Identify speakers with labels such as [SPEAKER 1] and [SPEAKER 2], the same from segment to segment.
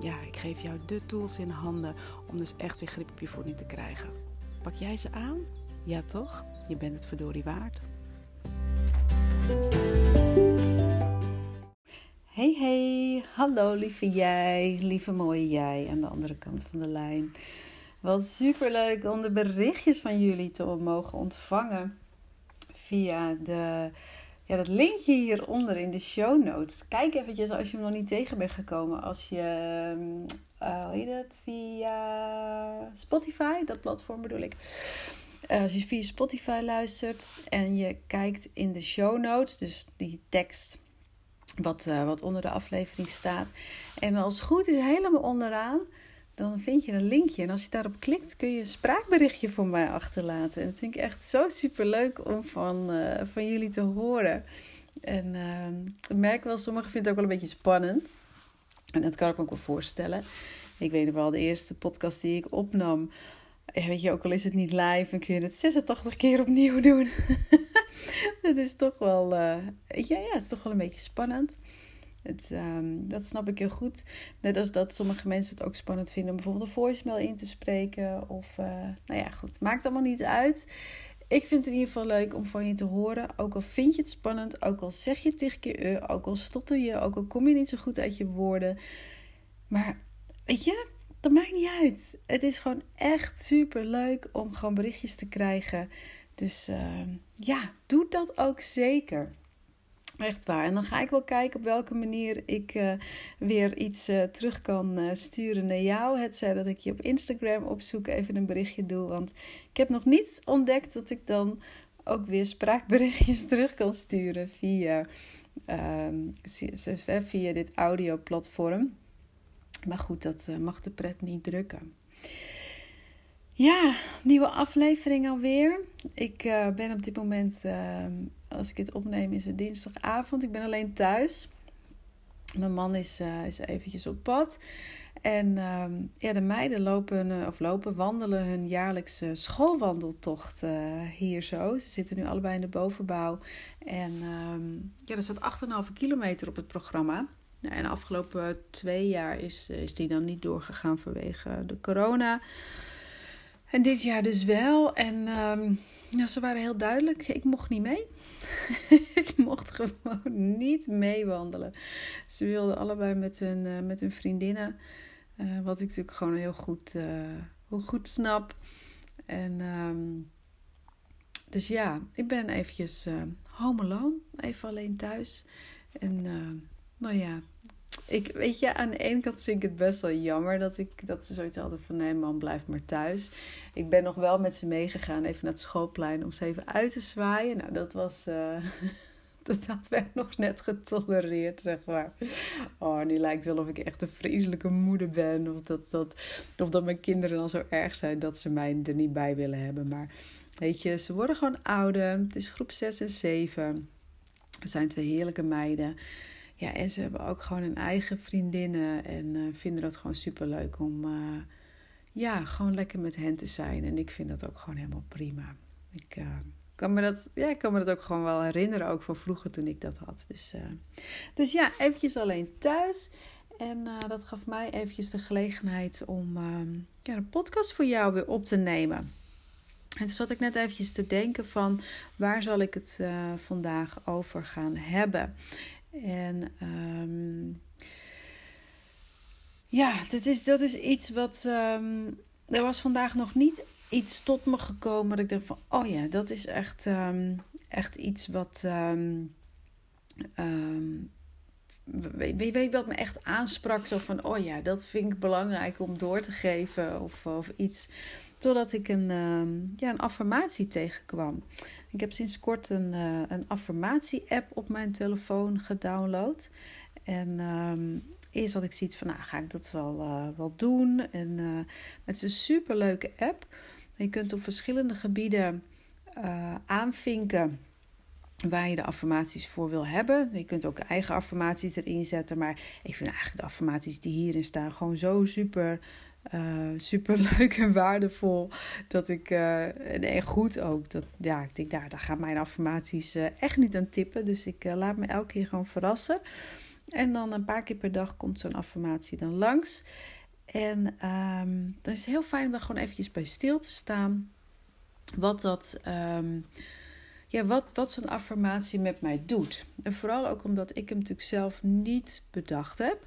[SPEAKER 1] ja, ik geef jou de tools in handen om dus echt weer grip op je voeding te krijgen. Pak jij ze aan? Ja toch? Je bent het verdorie waard. Hey hey, hallo lieve jij, lieve mooie jij aan de andere kant van de lijn. Wat super leuk om de berichtjes van jullie te mogen ontvangen via de ja, dat linkje hieronder in de show notes. Kijk eventjes als je hem nog niet tegen bent gekomen. Als je, uh, hoe heet het, via Spotify, dat platform bedoel ik. Uh, als je via Spotify luistert en je kijkt in de show notes, dus die tekst wat, uh, wat onder de aflevering staat. En als het goed is, helemaal onderaan dan vind je een linkje. En als je daarop klikt, kun je een spraakberichtje voor mij achterlaten. En dat vind ik echt zo super leuk om van, uh, van jullie te horen. En uh, ik merk wel, sommigen vinden het ook wel een beetje spannend. En dat kan ik me ook wel voorstellen. Ik weet nog wel, de eerste podcast die ik opnam. Ja, weet je, ook al is het niet live, dan kun je het 86 keer opnieuw doen. Het is toch wel, ja, ja, het is toch wel een beetje spannend. Het, um, dat snap ik heel goed. Net als dat sommige mensen het ook spannend vinden om bijvoorbeeld een voicemail in te spreken. Of, uh, nou ja, goed. Maakt allemaal niet uit. Ik vind het in ieder geval leuk om van je te horen. Ook al vind je het spannend, ook al zeg je tegen je uh, ook al stotter je, ook al kom je niet zo goed uit je woorden. Maar weet je, dat maakt niet uit. Het is gewoon echt super leuk om gewoon berichtjes te krijgen. Dus uh, ja, doe dat ook zeker. Echt waar. En dan ga ik wel kijken op welke manier ik uh, weer iets uh, terug kan uh, sturen naar jou. Het dat ik je op Instagram opzoek, even een berichtje doe. Want ik heb nog niet ontdekt dat ik dan ook weer spraakberichtjes terug kan sturen via, via dit audioplatform. Maar goed, dat mag de pret niet drukken. Ja, nieuwe aflevering alweer. Ik ben op dit moment, uh, als ik het opneem, is het dinsdagavond. Ik ben alleen thuis. Mijn man is, uh, is eventjes op pad. En ehm, ja, de meiden lopen, of lopen, wandelen hun jaarlijkse schoolwandeltocht hier zo. Ze zitten nu allebei in de bovenbouw. En ehm, ja, er staat 8,5 kilometer op het programma. Nou, en de afgelopen twee jaar is, is die dan niet doorgegaan vanwege de corona. En dit jaar dus wel. En um, ja, ze waren heel duidelijk. Ik mocht niet mee. ik mocht gewoon niet meewandelen. Ze wilden allebei met hun, uh, met hun vriendinnen. Uh, wat ik natuurlijk gewoon heel goed, uh, goed snap. En um, dus ja, ik ben eventjes home alone. Even alleen thuis. En nou ja, ik, weet je, aan de ene kant vind ik het best wel jammer dat, ik, dat ze zoiets hadden van nee man, blijf maar thuis. Ik ben nog wel met ze meegegaan even naar het schoolplein om ze even uit te zwaaien. Nou, dat was... Uh, dat werd nog net getolereerd, zeg maar. Oh, nu lijkt wel of ik echt een vreselijke moeder ben. Of dat, dat, of dat mijn kinderen dan zo erg zijn dat ze mij er niet bij willen hebben. Maar weet je, ze worden gewoon ouder. Het is groep 6 en 7. Het zijn twee heerlijke meiden. Ja, en ze hebben ook gewoon hun eigen vriendinnen en uh, vinden dat gewoon super leuk om uh, ja, gewoon lekker met hen te zijn. En ik vind dat ook gewoon helemaal prima. Ik uh, kan, me dat, ja, kan me dat ook gewoon wel herinneren, ook van vroeger toen ik dat had. Dus, dus ja, eventjes alleen thuis. En dat gaf mij eventjes de gelegenheid om ja, een podcast voor jou weer op te nemen. En toen zat ik net eventjes te denken van waar zal ik het vandaag over gaan hebben. En um, ja, dat is, dat is iets wat. Um, er was vandaag nog niet iets tot me gekomen dat ik dacht van, oh ja, dat is echt, um, echt iets wat. Weet, weet wat me echt aansprak? Zo van, oh ja, dat vind ik belangrijk om door te geven of, of iets. Totdat ik een, ja, een affirmatie tegenkwam. Ik heb sinds kort een, uh, een affirmatie-app op mijn telefoon gedownload. En um, eerst had ik zoiets van, nou ga ik dat wel, uh, wel doen. En uh, het is een super leuke app. Je kunt op verschillende gebieden aanvinken waar je de affirmaties voor wil hebben. Je kunt ook eigen affirmaties erin zetten. Maar ik vind eigenlijk de affirmaties die hierin staan gewoon zo super, uh, super leuk en waardevol. Dat ik, uh, en goed ook. Dat, ja, ik denk, daar, daar gaan mijn affirmaties uh, echt niet aan tippen. Dus ik laat me elke keer gewoon verrassen. En dan een paar keer per dag komt zo'n affirmatie dan langs. En um, dan is het heel fijn om daar gewoon eventjes bij stil te staan. Wat dat... Um, ja, wat, wat zo'n affirmatie met mij doet. En vooral ook omdat ik hem natuurlijk zelf niet bedacht heb.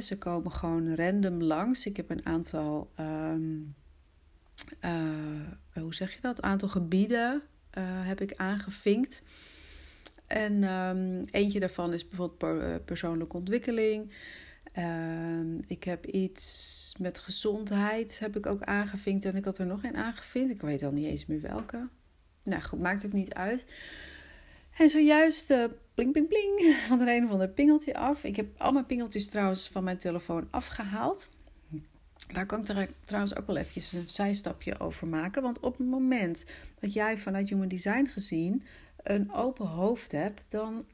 [SPEAKER 1] Ze komen gewoon random langs. Ik heb een aantal, um, uh, hoe zeg je dat? Aantal gebieden uh, heb ik aangevinkt. En um, eentje daarvan is bijvoorbeeld persoonlijke ontwikkeling. Uh, ik heb iets met gezondheid heb ik ook aangevinkt. En ik had er nog een aangevinkt. Ik weet al niet eens meer welke. Nou goed, maakt ook niet uit. En zojuist, bling bling bling, had een of ander pingeltje af. Ik heb al mijn pingeltjes trouwens van mijn telefoon afgehaald. Daar kan ik trouwens ook wel eventjes een zijstapje over maken. Want op het moment dat jij vanuit Human Design gezien een open hoofd hebt, dan.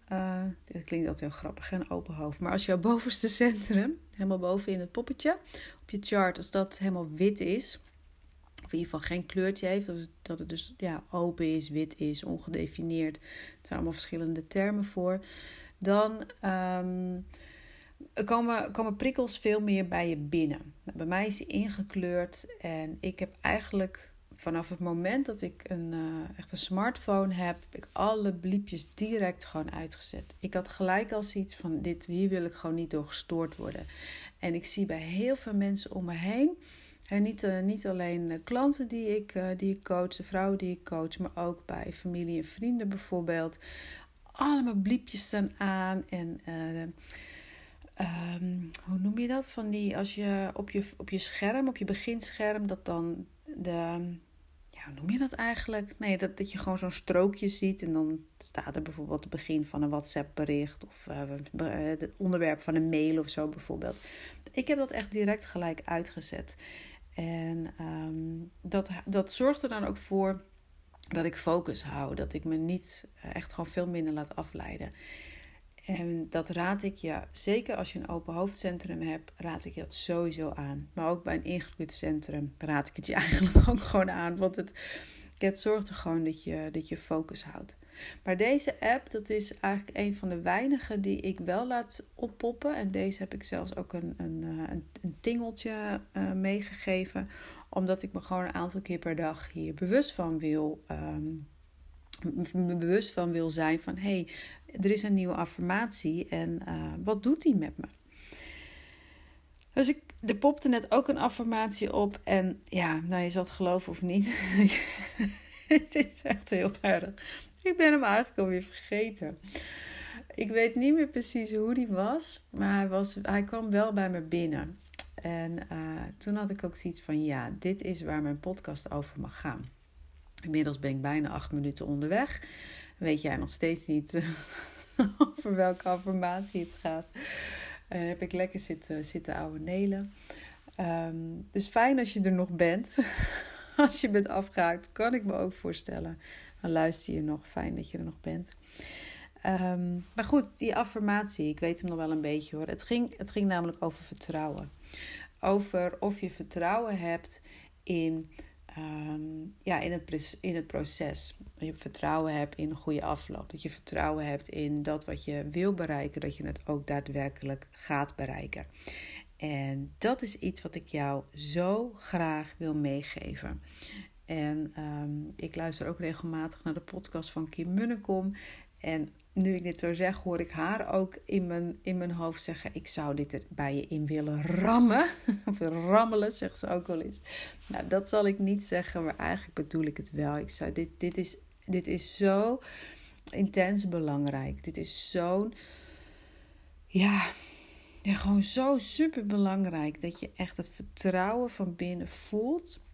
[SPEAKER 1] Dit klinkt altijd heel grappig, een open hoofd. Maar als jouw bovenste centrum, helemaal boven in het poppetje, op je chart, als dat helemaal wit is, of in ieder geval geen kleurtje heeft, dat het dus ja, open is, wit is, ongedefinieerd. Er zijn allemaal verschillende termen voor. Dan um, komen, komen prikkels veel meer bij je binnen. Nou, bij mij is die ingekleurd en ik heb eigenlijk vanaf het moment dat ik een, uh, echt een smartphone heb, heb ik alle bliepjes direct gewoon uitgezet. Ik had gelijk al zoiets van dit, hier wil ik gewoon niet door gestoord worden. En ik zie bij heel veel mensen om me heen en niet, uh, niet alleen klanten die ik, uh, die ik coach, de vrouwen die ik coach, maar ook bij familie en vrienden bijvoorbeeld. Allemaal bliepjes staan aan en uh, um, hoe noem je dat? Van die, als je op je, op je scherm, op je beginscherm, dat dan de, ja, hoe noem je dat eigenlijk? Nee, dat, dat je gewoon zo'n strookje ziet en dan staat er bijvoorbeeld het begin van een WhatsApp bericht of het onderwerp van een mail of zo bijvoorbeeld. Ik heb dat echt direct gelijk uitgezet. En um, dat, dat zorgt er dan ook voor dat ik focus hou. Dat ik me niet eh, echt gewoon veel minder laat afleiden. En dat raad ik je, zeker als je een open hoofdcentrum hebt, raad ik je dat sowieso aan. Maar ook bij een ingegroeid centrum raad ik het je eigenlijk ook gewoon aan. Want het, het zorgt er gewoon dat je, dat je focus houdt. Maar deze app, dat is eigenlijk een van de weinige die ik wel laat oppoppen. En deze heb ik zelfs ook een, een, eh, een, een tingeltje uh, meegegeven. Omdat ik me gewoon een aantal keer per dag hier bewust van wil. Me bewust van wil zijn van hé, hey, er is een nieuwe affirmatie en uh, wat doet die met me? Dus ik, er popte net ook een affirmatie op en ja, nou je zal het geloven of niet. het is echt heel erg. Ik ben hem eigenlijk alweer vergeten. Ik weet niet meer precies hoe die was, maar hij, was, hij kwam wel bij me binnen. En uh, toen had ik ook zoiets van: ja, dit is waar mijn podcast over mag gaan. Inmiddels ben ik bijna acht minuten onderweg. Weet jij nog steeds niet over welke affirmatie het gaat? Uh, heb ik lekker zitten, zitten ouwe nelen. Um, dus fijn als je er nog bent. als je bent afgehaakt, kan ik me ook voorstellen dan luister je nog. Fijn dat je er nog bent. Um, maar goed, die affirmatie, ik weet hem nog wel een beetje hoor. Het ging, het ging namelijk over vertrouwen. Over of je vertrouwen hebt in, um, ja, in, het, in het proces. Dat je vertrouwen hebt in een goede afloop. Dat je vertrouwen hebt in dat wat je wil bereiken, dat je het ook daadwerkelijk gaat bereiken. En dat is iets wat ik jou zo graag wil meegeven. En um, ik luister ook regelmatig naar de podcast van Kim Munnekom. En nu ik dit zo zeg, hoor ik haar ook in mijn, in mijn hoofd zeggen: Ik zou dit er bij je in willen rammen. of rammelen, zegt ze ook wel eens. Nou, dat zal ik niet zeggen, maar eigenlijk bedoel ik het wel. Ik zou, dit, dit, is, dit is zo intens belangrijk. Dit is zo'n. Ja, gewoon zo super belangrijk dat je echt het vertrouwen van binnen voelt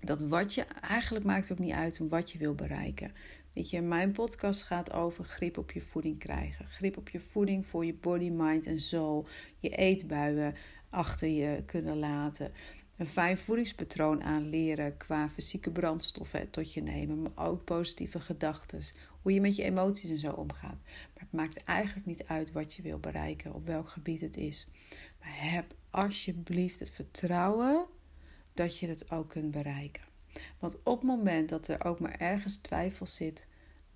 [SPEAKER 1] dat wat je, eigenlijk maakt ook niet uit om wat je wil bereiken. Weet je, mijn podcast gaat over grip op je voeding krijgen. Grip op je voeding voor je body, mind en soul. Je eetbuien achter je kunnen laten. Een fijn voedingspatroon aanleren qua fysieke brandstoffen tot je nemen, maar ook positieve gedachten. Hoe je met je emoties en zo omgaat. Maar het maakt eigenlijk niet uit wat je wil bereiken, op welk gebied het is. Maar heb alsjeblieft het vertrouwen dat je het ook kunt bereiken. Want op het moment dat er ook maar ergens twijfel zit,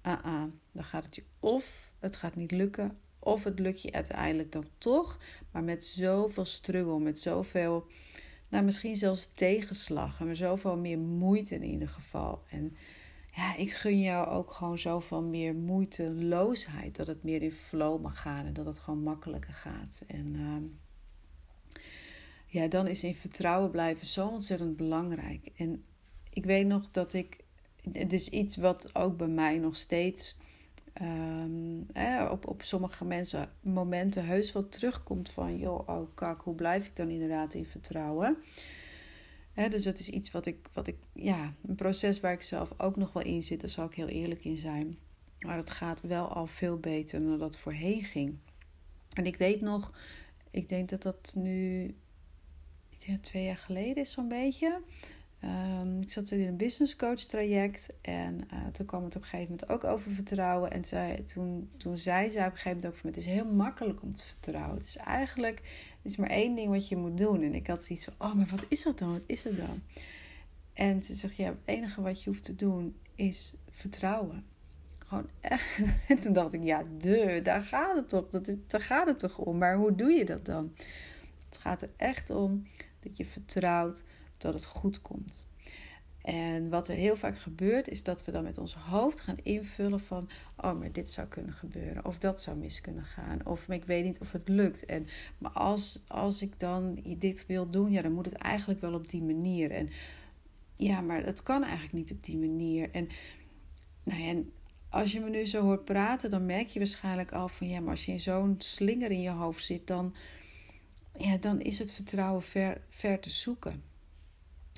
[SPEAKER 1] ah, ah, dan gaat het je of het gaat niet lukken, of het lukt je uiteindelijk dan toch, maar met zoveel struggle, met zoveel, nou misschien zelfs tegenslag, maar zoveel meer moeite in ieder geval. En ja, ik gun jou ook gewoon zoveel meer moeiteloosheid, dat het meer in flow mag gaan en dat het gewoon makkelijker gaat. En uh, ja, dan is in vertrouwen blijven zo ontzettend belangrijk. En ik weet nog dat ik. Het is iets wat ook bij mij nog steeds. Um, op, op sommige mensen momenten heus wel terugkomt van joh, oh kak, hoe blijf ik dan inderdaad in vertrouwen? dus dat is iets wat ik, wat ik, ja, een proces waar ik zelf ook nog wel in zit, daar zal ik heel eerlijk in zijn. Maar het gaat wel al veel beter dan dat voorheen ging. En ik weet nog, ik denk dat dat nu twee jaar geleden is zo'n beetje. Um, ik zat in een business coach traject en uh, toen kwam het op een gegeven moment ook over vertrouwen. En zij, toen, toen zei zij op een gegeven moment ook van het is heel makkelijk om te vertrouwen. Het is eigenlijk, het is maar één ding wat je moet doen. En ik had zoiets van, oh maar wat is dat dan? Wat is dat dan? En ze zegt, ja het enige wat je hoeft te doen is vertrouwen. Gewoon echt. En toen dacht ik, ja de, daar gaat het toch, dat is, daar gaat het toch om. Maar hoe doe je dat dan? Het gaat er echt om dat je vertrouwt dat het goed komt. En wat er heel vaak gebeurt, is dat we dan met ons hoofd gaan invullen van, oh, maar dit zou kunnen gebeuren, of dat zou mis kunnen gaan, of ik weet niet of het lukt. En, maar als, als ik dan dit wil doen, ja, dan moet het eigenlijk wel op die manier. En ja, maar het kan eigenlijk niet op die manier. En, nou ja, en als je me nu zo hoort praten, dan merk je waarschijnlijk al van, ja, maar als je in zo'n slinger in je hoofd zit, dan ja, dan is het vertrouwen ver, ver te zoeken.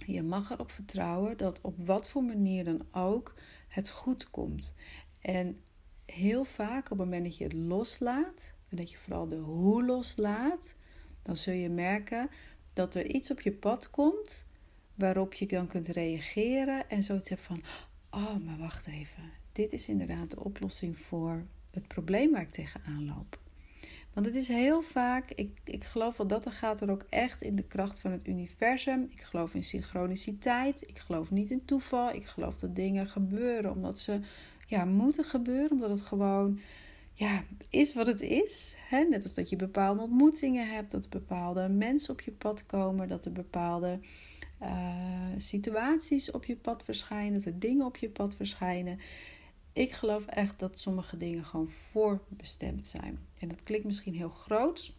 [SPEAKER 1] Je mag erop vertrouwen dat op wat voor manier dan ook het goed komt. En heel vaak op het moment dat je het loslaat, en dat je vooral de hoe loslaat, dan zul je merken dat er iets op je pad komt waarop je dan kunt reageren en zoiets hebt van: oh, maar wacht even, dit is inderdaad de oplossing voor het probleem waar ik tegenaan loop. Want het is heel vaak, ik, ik geloof wel dat er gaat er ook echt in de kracht van het universum. Ik geloof in synchroniciteit. Ik geloof niet in toeval. Ik geloof dat dingen gebeuren omdat ze ja, moeten gebeuren. Omdat het gewoon ja, is wat het is. Hè? Net als dat je bepaalde ontmoetingen hebt, dat er bepaalde mensen op je pad komen, dat er bepaalde uh, situaties op je pad verschijnen, dat er dingen op je pad verschijnen ik geloof echt dat sommige dingen gewoon voorbestemd zijn. En dat klinkt misschien heel groot,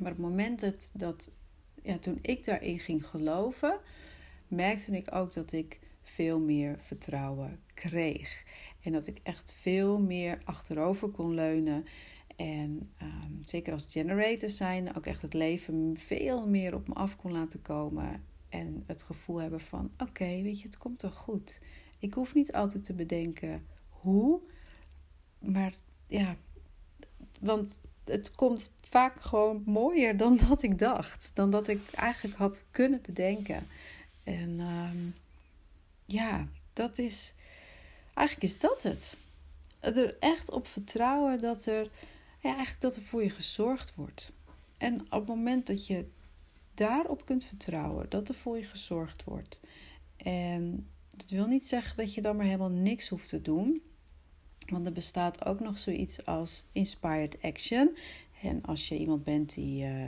[SPEAKER 1] maar op het moment dat, ja, toen ik daarin ging geloven, merkte ik ook dat ik veel meer vertrouwen kreeg. En dat ik echt veel meer achterover kon leunen. En ehm, zeker als generator zijn, ook echt het leven veel meer op me af kon laten komen. En het gevoel hebben van: oké, weet je, het komt toch goed. Ik hoef niet altijd te bedenken hoe. Maar ja, want het komt vaak gewoon mooier dan dat ik dacht. Dan dat ik eigenlijk had kunnen bedenken. En ehm, ja, dat is. Eigenlijk is dat het. Er echt op vertrouwen dat er. Ja, eigenlijk dat er voor je gezorgd wordt. En op het moment dat je daarop kunt vertrouwen, dat er voor je gezorgd wordt. En dat wil niet zeggen dat je dan maar helemaal niks hoeft te doen. Want er bestaat ook nog zoiets als inspired action. En als je iemand bent die uh,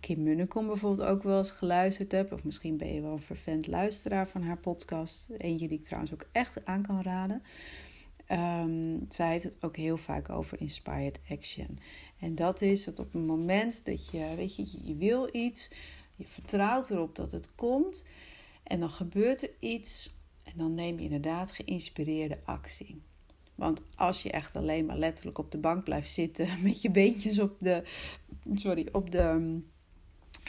[SPEAKER 1] Kim Munnekom bijvoorbeeld ook wel eens geluisterd hebt, of misschien ben je wel een vervent luisteraar van haar podcast, eentje die ik trouwens ook echt aan kan raden. Um, zij heeft het ook heel vaak over inspired action. En dat is dat op het moment dat je, weet je, je wil iets, je vertrouwt erop dat het komt, en dan gebeurt er iets, en dan neem je inderdaad geïnspireerde actie. Want als je echt alleen maar letterlijk op de bank blijft zitten met je beentjes op de, sorry, op de,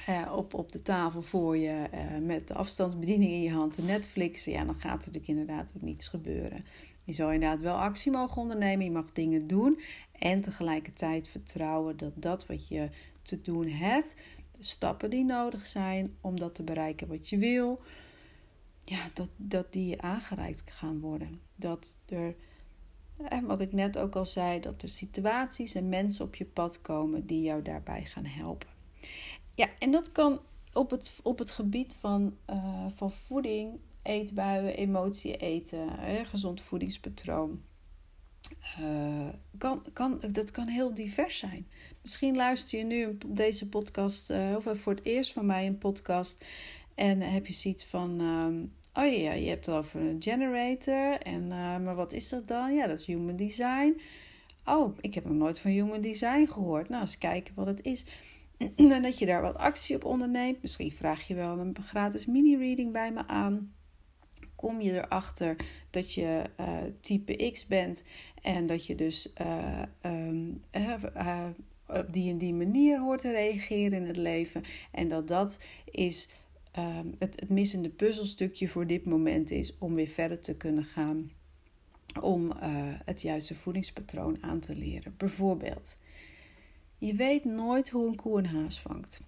[SPEAKER 1] uh, op, op de tafel voor je, uh, met de afstandsbediening in je hand, de Netflix, ja, dan gaat er natuurlijk inderdaad ook niets gebeuren. Je zal inderdaad wel actie mogen ondernemen, je mag dingen doen en tegelijkertijd vertrouwen dat dat wat je te doen hebt, de stappen die nodig zijn om dat te bereiken wat je wil, ja, dat, dat die aangereikt gaan worden. Dat er, wat ik net ook al zei, dat er situaties en mensen op je pad komen die jou daarbij gaan helpen. Ja, en dat kan op het, op het gebied van, uh, van voeding, eetbuien, emotie eten, gezond voedingspatroon. Uh, kan, kan, dat kan heel divers zijn. Misschien luister je nu deze podcast, uh, of voor het eerst van mij een podcast, en heb je zoiets van: uh, oh ja, je hebt het over een generator, en, maar wat is dat dan? Ja, dat is human design. Oh, ik heb nog nooit van human design gehoord. Nou, eens kijken wat het is. En dat je daar wat actie op onderneemt. Misschien vraag je wel een gratis mini-reading bij me aan. Kom je erachter dat je uh, type X bent en dat je dus um, uh, op die en die manier hoort te reageren in het leven. En dat dat is ehm, het, het missende puzzelstukje voor dit moment is om weer verder te kunnen gaan. Om het juiste voedingspatroon aan te leren. Bijvoorbeeld, je weet nooit hoe een koe een haas vangt.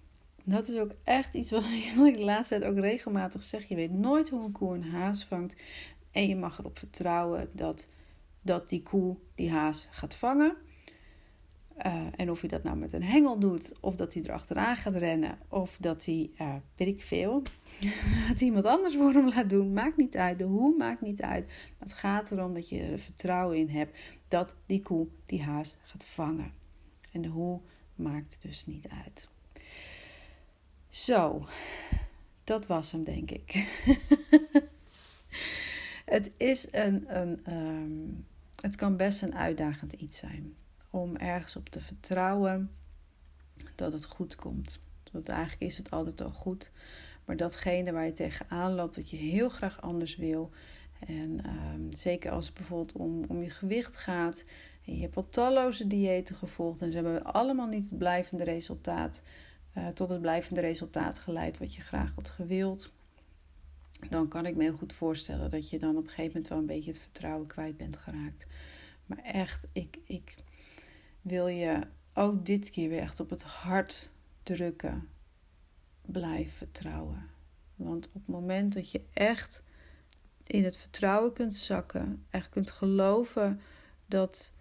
[SPEAKER 1] Dat is ook echt iets wat ik de laatste tijd ook regelmatig zeg. Je weet nooit hoe een koe een haas vangt. En je mag erop vertrouwen dat, dat die koe die haas gaat vangen. Uh, en of hij dat nou met een hengel doet, of dat hij erachteraan gaat rennen, of dat hij, uh, weet ik veel, dat iemand anders voor hem laat doen, maakt niet uit. De hoe maakt niet uit. Het gaat erom dat je er vertrouwen in hebt dat die koe die haas gaat vangen. En de hoe maakt dus niet uit. Zo, dat was hem, denk ik. het is een. een um, het kan best een uitdagend iets zijn. Om ergens op te vertrouwen dat het goed komt. Want eigenlijk is het altijd al goed. Maar datgene waar je tegenaan loopt, wat je heel graag anders wil. En um, zeker als het bijvoorbeeld om, om je gewicht gaat. En je hebt al talloze diëten gevolgd. En ze hebben allemaal niet het blijvende resultaat uh, tot het blijvende resultaat geleid wat je graag had gewild. Dan kan ik me heel goed voorstellen dat je dan op een gegeven moment wel een beetje het vertrouwen kwijt bent geraakt. Maar echt, ik, ik wil je ook dit keer weer echt op het hart drukken. Blijf vertrouwen. Want op het moment dat je echt in het vertrouwen kunt zakken, echt kunt geloven dat,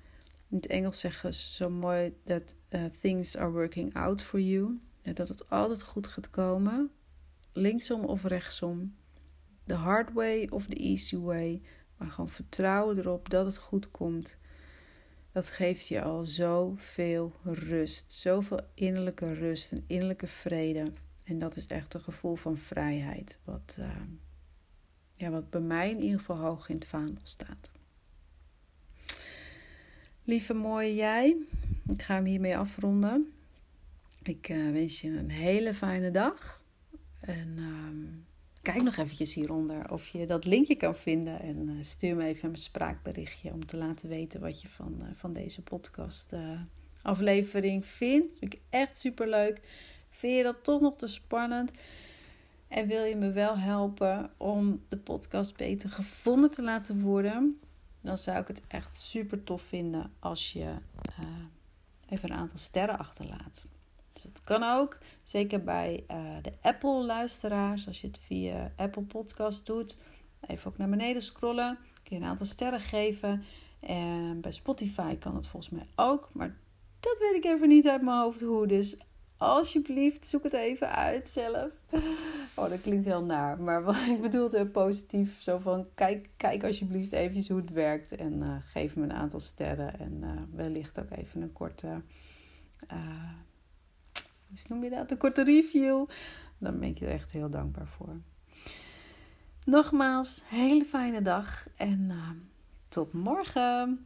[SPEAKER 1] in het Engels zeggen ze zo mooi, dat uh, things are working out for you. Dat het altijd goed gaat komen, linksom of rechtsom. The hard way of the easy way. Maar gewoon vertrouwen erop dat het goed komt. Dat geeft je al zoveel rust. Zoveel innerlijke rust en innerlijke vrede. En dat is echt een gevoel van vrijheid. Wat, uh, ja, wat bij mij in ieder geval hoog in het vaandel staat. Lieve mooie jij. Ik ga hem hiermee afronden. Ik uh, wens je een hele fijne dag. En uh, kijk nog eventjes hieronder of je dat linkje kan vinden. En uh, stuur me even een spraakberichtje om te laten weten wat je van, uh, van deze podcast aflevering vindt. Vind ik echt super leuk. Vind je dat toch nog te spannend? En wil je me wel helpen om de podcast beter gevonden te laten worden? Dan zou ik het echt super tof vinden als je even een aantal sterren achterlaat. Dus het kan ook, zeker bij uh, de Apple-luisteraars, als je het via Apple Podcast doet. Even ook naar beneden scrollen, kun je een aantal sterren geven. En bij Spotify kan het volgens mij ook, maar dat weet ik even niet uit mijn hoofd hoe. Dus alsjeblieft, zoek het even uit zelf. Oh, dat klinkt heel naar. Maar ik bedoel heel positief. Zo van, kijk, kijk alsjeblieft even hoe het werkt. En uh, geef me een aantal sterren. En uh, wellicht ook even een korte... hoe noem je dat? Een korte review. Dan ben ik je er echt heel dankbaar voor. Nogmaals, hele fijne dag en uh, tot morgen.